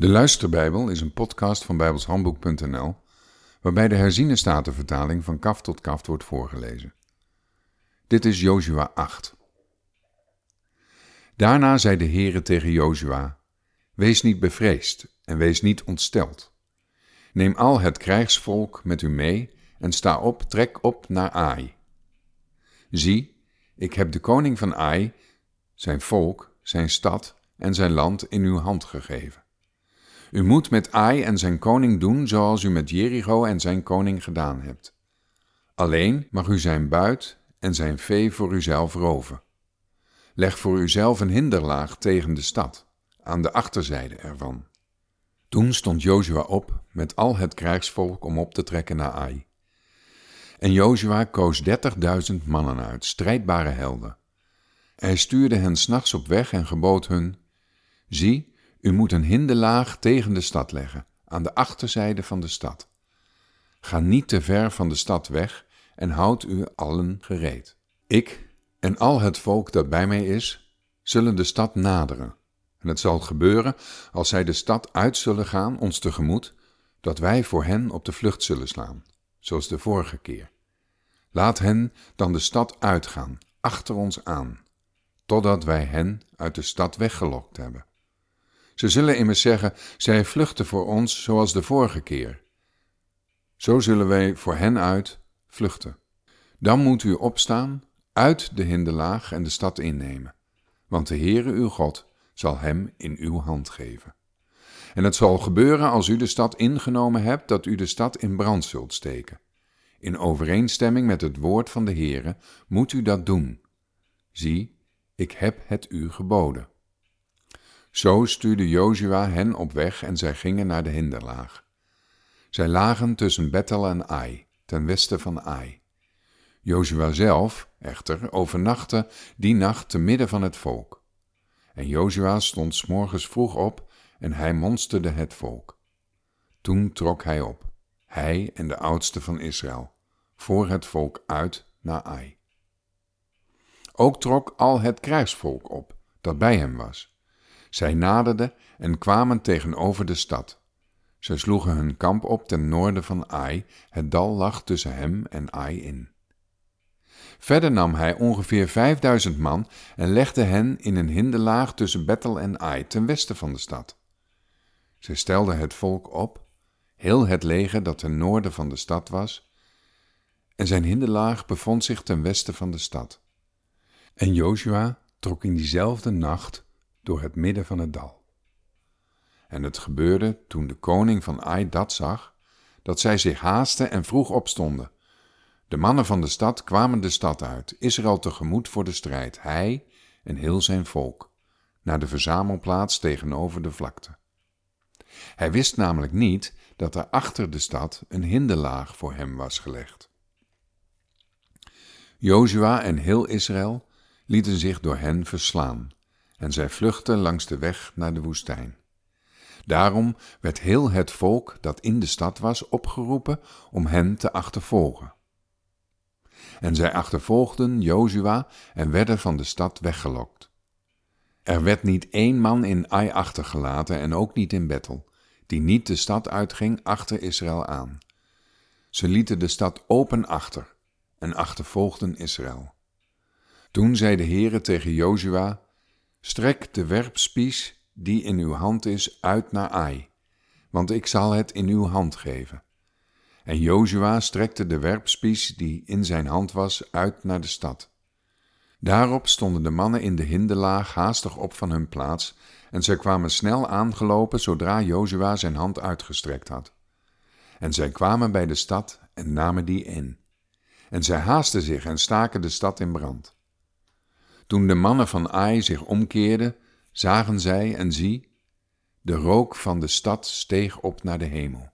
De Luisterbijbel is een podcast van bijbelshandboek.nl waarbij de herziene statenvertaling van kaf tot kaf wordt voorgelezen. Dit is Jozua 8. Daarna zei de Heere tegen Jozua: Wees niet bevreesd en wees niet ontsteld. Neem al het krijgsvolk met u mee en sta op, trek op naar Ai. Zie, ik heb de koning van Ai, zijn volk, zijn stad en zijn land in uw hand gegeven. U moet met Ai en zijn koning doen zoals u met Jericho en zijn koning gedaan hebt. Alleen mag u zijn buit en zijn vee voor uzelf roven. Leg voor uzelf een hinderlaag tegen de stad, aan de achterzijde ervan. Toen stond Jozua op met al het krijgsvolk om op te trekken naar Ai. En Jozua koos dertigduizend mannen uit, strijdbare helden. Hij stuurde hen s'nachts op weg en gebood hun: Zie, u moet een hinderlaag tegen de stad leggen, aan de achterzijde van de stad. Ga niet te ver van de stad weg en houd u allen gereed. Ik en al het volk dat bij mij is, zullen de stad naderen. En het zal gebeuren, als zij de stad uit zullen gaan, ons tegemoet, dat wij voor hen op de vlucht zullen slaan, zoals de vorige keer. Laat hen dan de stad uitgaan, achter ons aan, totdat wij hen uit de stad weggelokt hebben. Ze zullen immers zeggen: Zij vluchten voor ons zoals de vorige keer. Zo zullen wij voor hen uit vluchten. Dan moet u opstaan, uit de hinderlaag en de stad innemen, want de Heere uw God zal hem in uw hand geven. En het zal gebeuren als u de stad ingenomen hebt, dat u de stad in brand zult steken. In overeenstemming met het woord van de Heere moet u dat doen. Zie, ik heb het u geboden. Zo stuurde Jozua hen op weg en zij gingen naar de hinderlaag. Zij lagen tussen Bethel en Ai, ten westen van Ai. Jozua zelf, echter, overnachtte die nacht te midden van het volk. En Jozua stond s morgens vroeg op en hij monsterde het volk. Toen trok hij op, hij en de oudste van Israël, voor het volk uit naar Ai. Ook trok al het krijgsvolk op, dat bij hem was. Zij naderden en kwamen tegenover de stad. Zij sloegen hun kamp op ten noorden van Ai, het dal lag tussen hem en Ai in. Verder nam hij ongeveer vijfduizend man en legde hen in een hinderlaag tussen Bethel en Ai, ten westen van de stad. Zij stelden het volk op, heel het leger dat ten noorden van de stad was, en zijn hinderlaag bevond zich ten westen van de stad. En Joshua trok in diezelfde nacht door het midden van het dal. En het gebeurde toen de koning van Ai dat zag, dat zij zich haasten en vroeg opstonden. De mannen van de stad kwamen de stad uit, Israël tegemoet voor de strijd, hij en heel zijn volk, naar de verzamelplaats tegenover de vlakte. Hij wist namelijk niet dat er achter de stad een hinderlaag voor hem was gelegd. Jozua en heel Israël lieten zich door hen verslaan en zij vluchtten langs de weg naar de woestijn. Daarom werd heel het volk dat in de stad was opgeroepen om hen te achtervolgen. En zij achtervolgden Jozua en werden van de stad weggelokt. Er werd niet één man in Ai achtergelaten en ook niet in Bethel, die niet de stad uitging achter Israël aan. Ze lieten de stad open achter en achtervolgden Israël. Toen zei de Heere tegen Jozua, Strek de werpspies die in uw hand is uit naar Ai, want ik zal het in uw hand geven. En Jozua strekte de werpspies die in zijn hand was uit naar de stad. Daarop stonden de mannen in de hinderlaag haastig op van hun plaats, en zij kwamen snel aangelopen zodra Jozua zijn hand uitgestrekt had. En zij kwamen bij de stad en namen die in. En zij haasten zich en staken de stad in brand. Toen de mannen van Ai zich omkeerden, zagen zij en zie, de rook van de stad steeg op naar de hemel.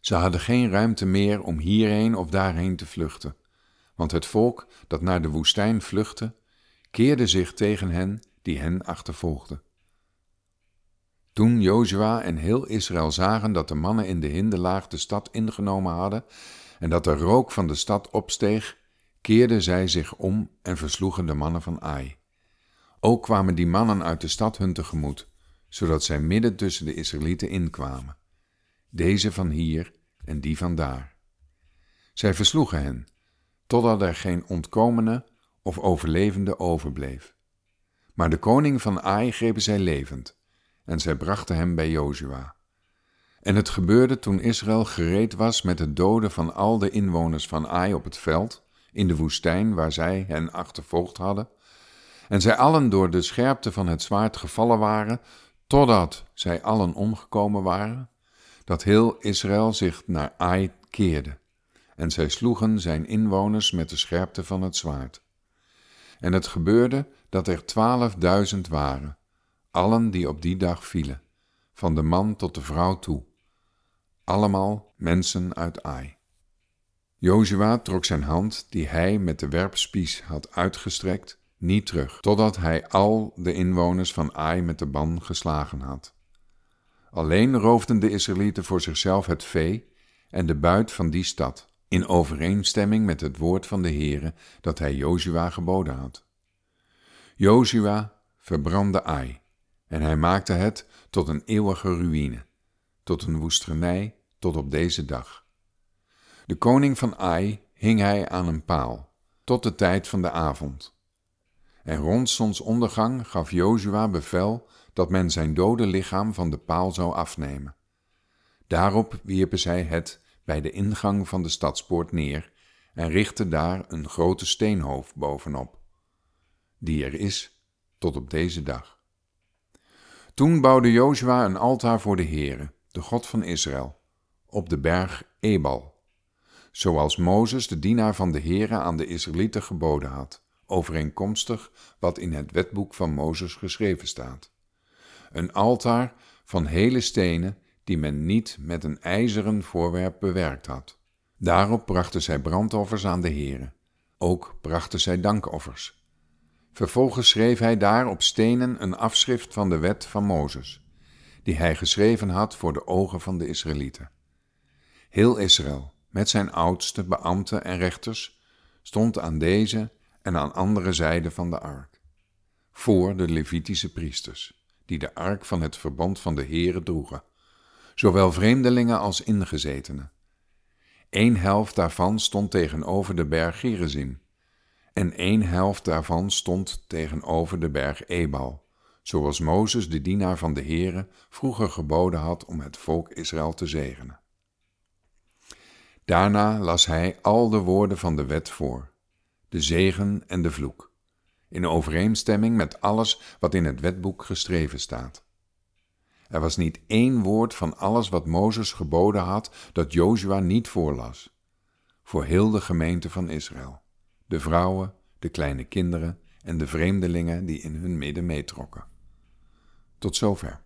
Ze hadden geen ruimte meer om hierheen of daarheen te vluchten, want het volk dat naar de woestijn vluchtte, keerde zich tegen hen die hen achtervolgden. Toen Jozua en heel Israël zagen dat de mannen in de hinderlaag de stad ingenomen hadden en dat de rook van de stad opsteeg, keerden zij zich om en versloegen de mannen van Ai. Ook kwamen die mannen uit de stad hun tegemoet, zodat zij midden tussen de Israëlieten inkwamen, deze van hier en die van daar. Zij versloegen hen, totdat er geen ontkomene of overlevende overbleef. Maar de koning van Ai grepen zij levend, en zij brachten hem bij Jozua. En het gebeurde toen Israël gereed was met het doden van al de inwoners van Ai op het veld, in de woestijn waar zij hen achtervolgd hadden, en zij allen door de scherpte van het zwaard gevallen waren, totdat zij allen omgekomen waren, dat heel Israël zich naar Ai keerde, en zij sloegen zijn inwoners met de scherpte van het zwaard. En het gebeurde dat er twaalfduizend waren, allen die op die dag vielen, van de man tot de vrouw toe, allemaal mensen uit Ai. Jozua trok zijn hand, die hij met de werpspies had uitgestrekt, niet terug, totdat hij al de inwoners van Ai met de ban geslagen had. Alleen roofden de Israëlieten voor zichzelf het vee en de buit van die stad, in overeenstemming met het woord van de Heere dat hij Jozua geboden had. Jozua verbrandde Ai, en hij maakte het tot een eeuwige ruïne, tot een woestenij tot op deze dag. De koning van Ai hing hij aan een paal, tot de tijd van de avond. En rond zonsondergang gaf Jozua bevel dat men zijn dode lichaam van de paal zou afnemen. Daarop wierpen zij het bij de ingang van de stadspoort neer en richtten daar een grote steenhoofd bovenop, die er is tot op deze dag. Toen bouwde Jozua een altaar voor de Heere, de God van Israël, op de berg Ebal, zoals Mozes, de dienaar van de Heere, aan de Israëlieten geboden had, overeenkomstig wat in het wetboek van Mozes geschreven staat. Een altaar van hele stenen die men niet met een ijzeren voorwerp bewerkt had. Daarop brachten zij brandoffers aan de Heere. Ook brachten zij dankoffers. Vervolgens schreef hij daar op stenen een afschrift van de wet van Mozes, die hij geschreven had voor de ogen van de Israëlieten. Heel Israël, met zijn oudste, beambten en rechters, stond aan deze en aan andere zijde van de ark, voor de Levitische priesters, die de ark van het verbond van de Heere droegen, zowel vreemdelingen als ingezetenen. Eén helft daarvan stond tegenover de berg Gerizim, en één helft daarvan stond tegenover de berg Ebal, zoals Mozes, de dienaar van de Heere, vroeger geboden had om het volk Israël te zegenen. Daarna las hij al de woorden van de wet voor, de zegen en de vloek, in overeenstemming met alles wat in het wetboek geschreven staat. Er was niet één woord van alles wat Mozes geboden had dat Jozua niet voorlas, voor heel de gemeente van Israël, de vrouwen, de kleine kinderen en de vreemdelingen die in hun midden meetrokken. Tot zover.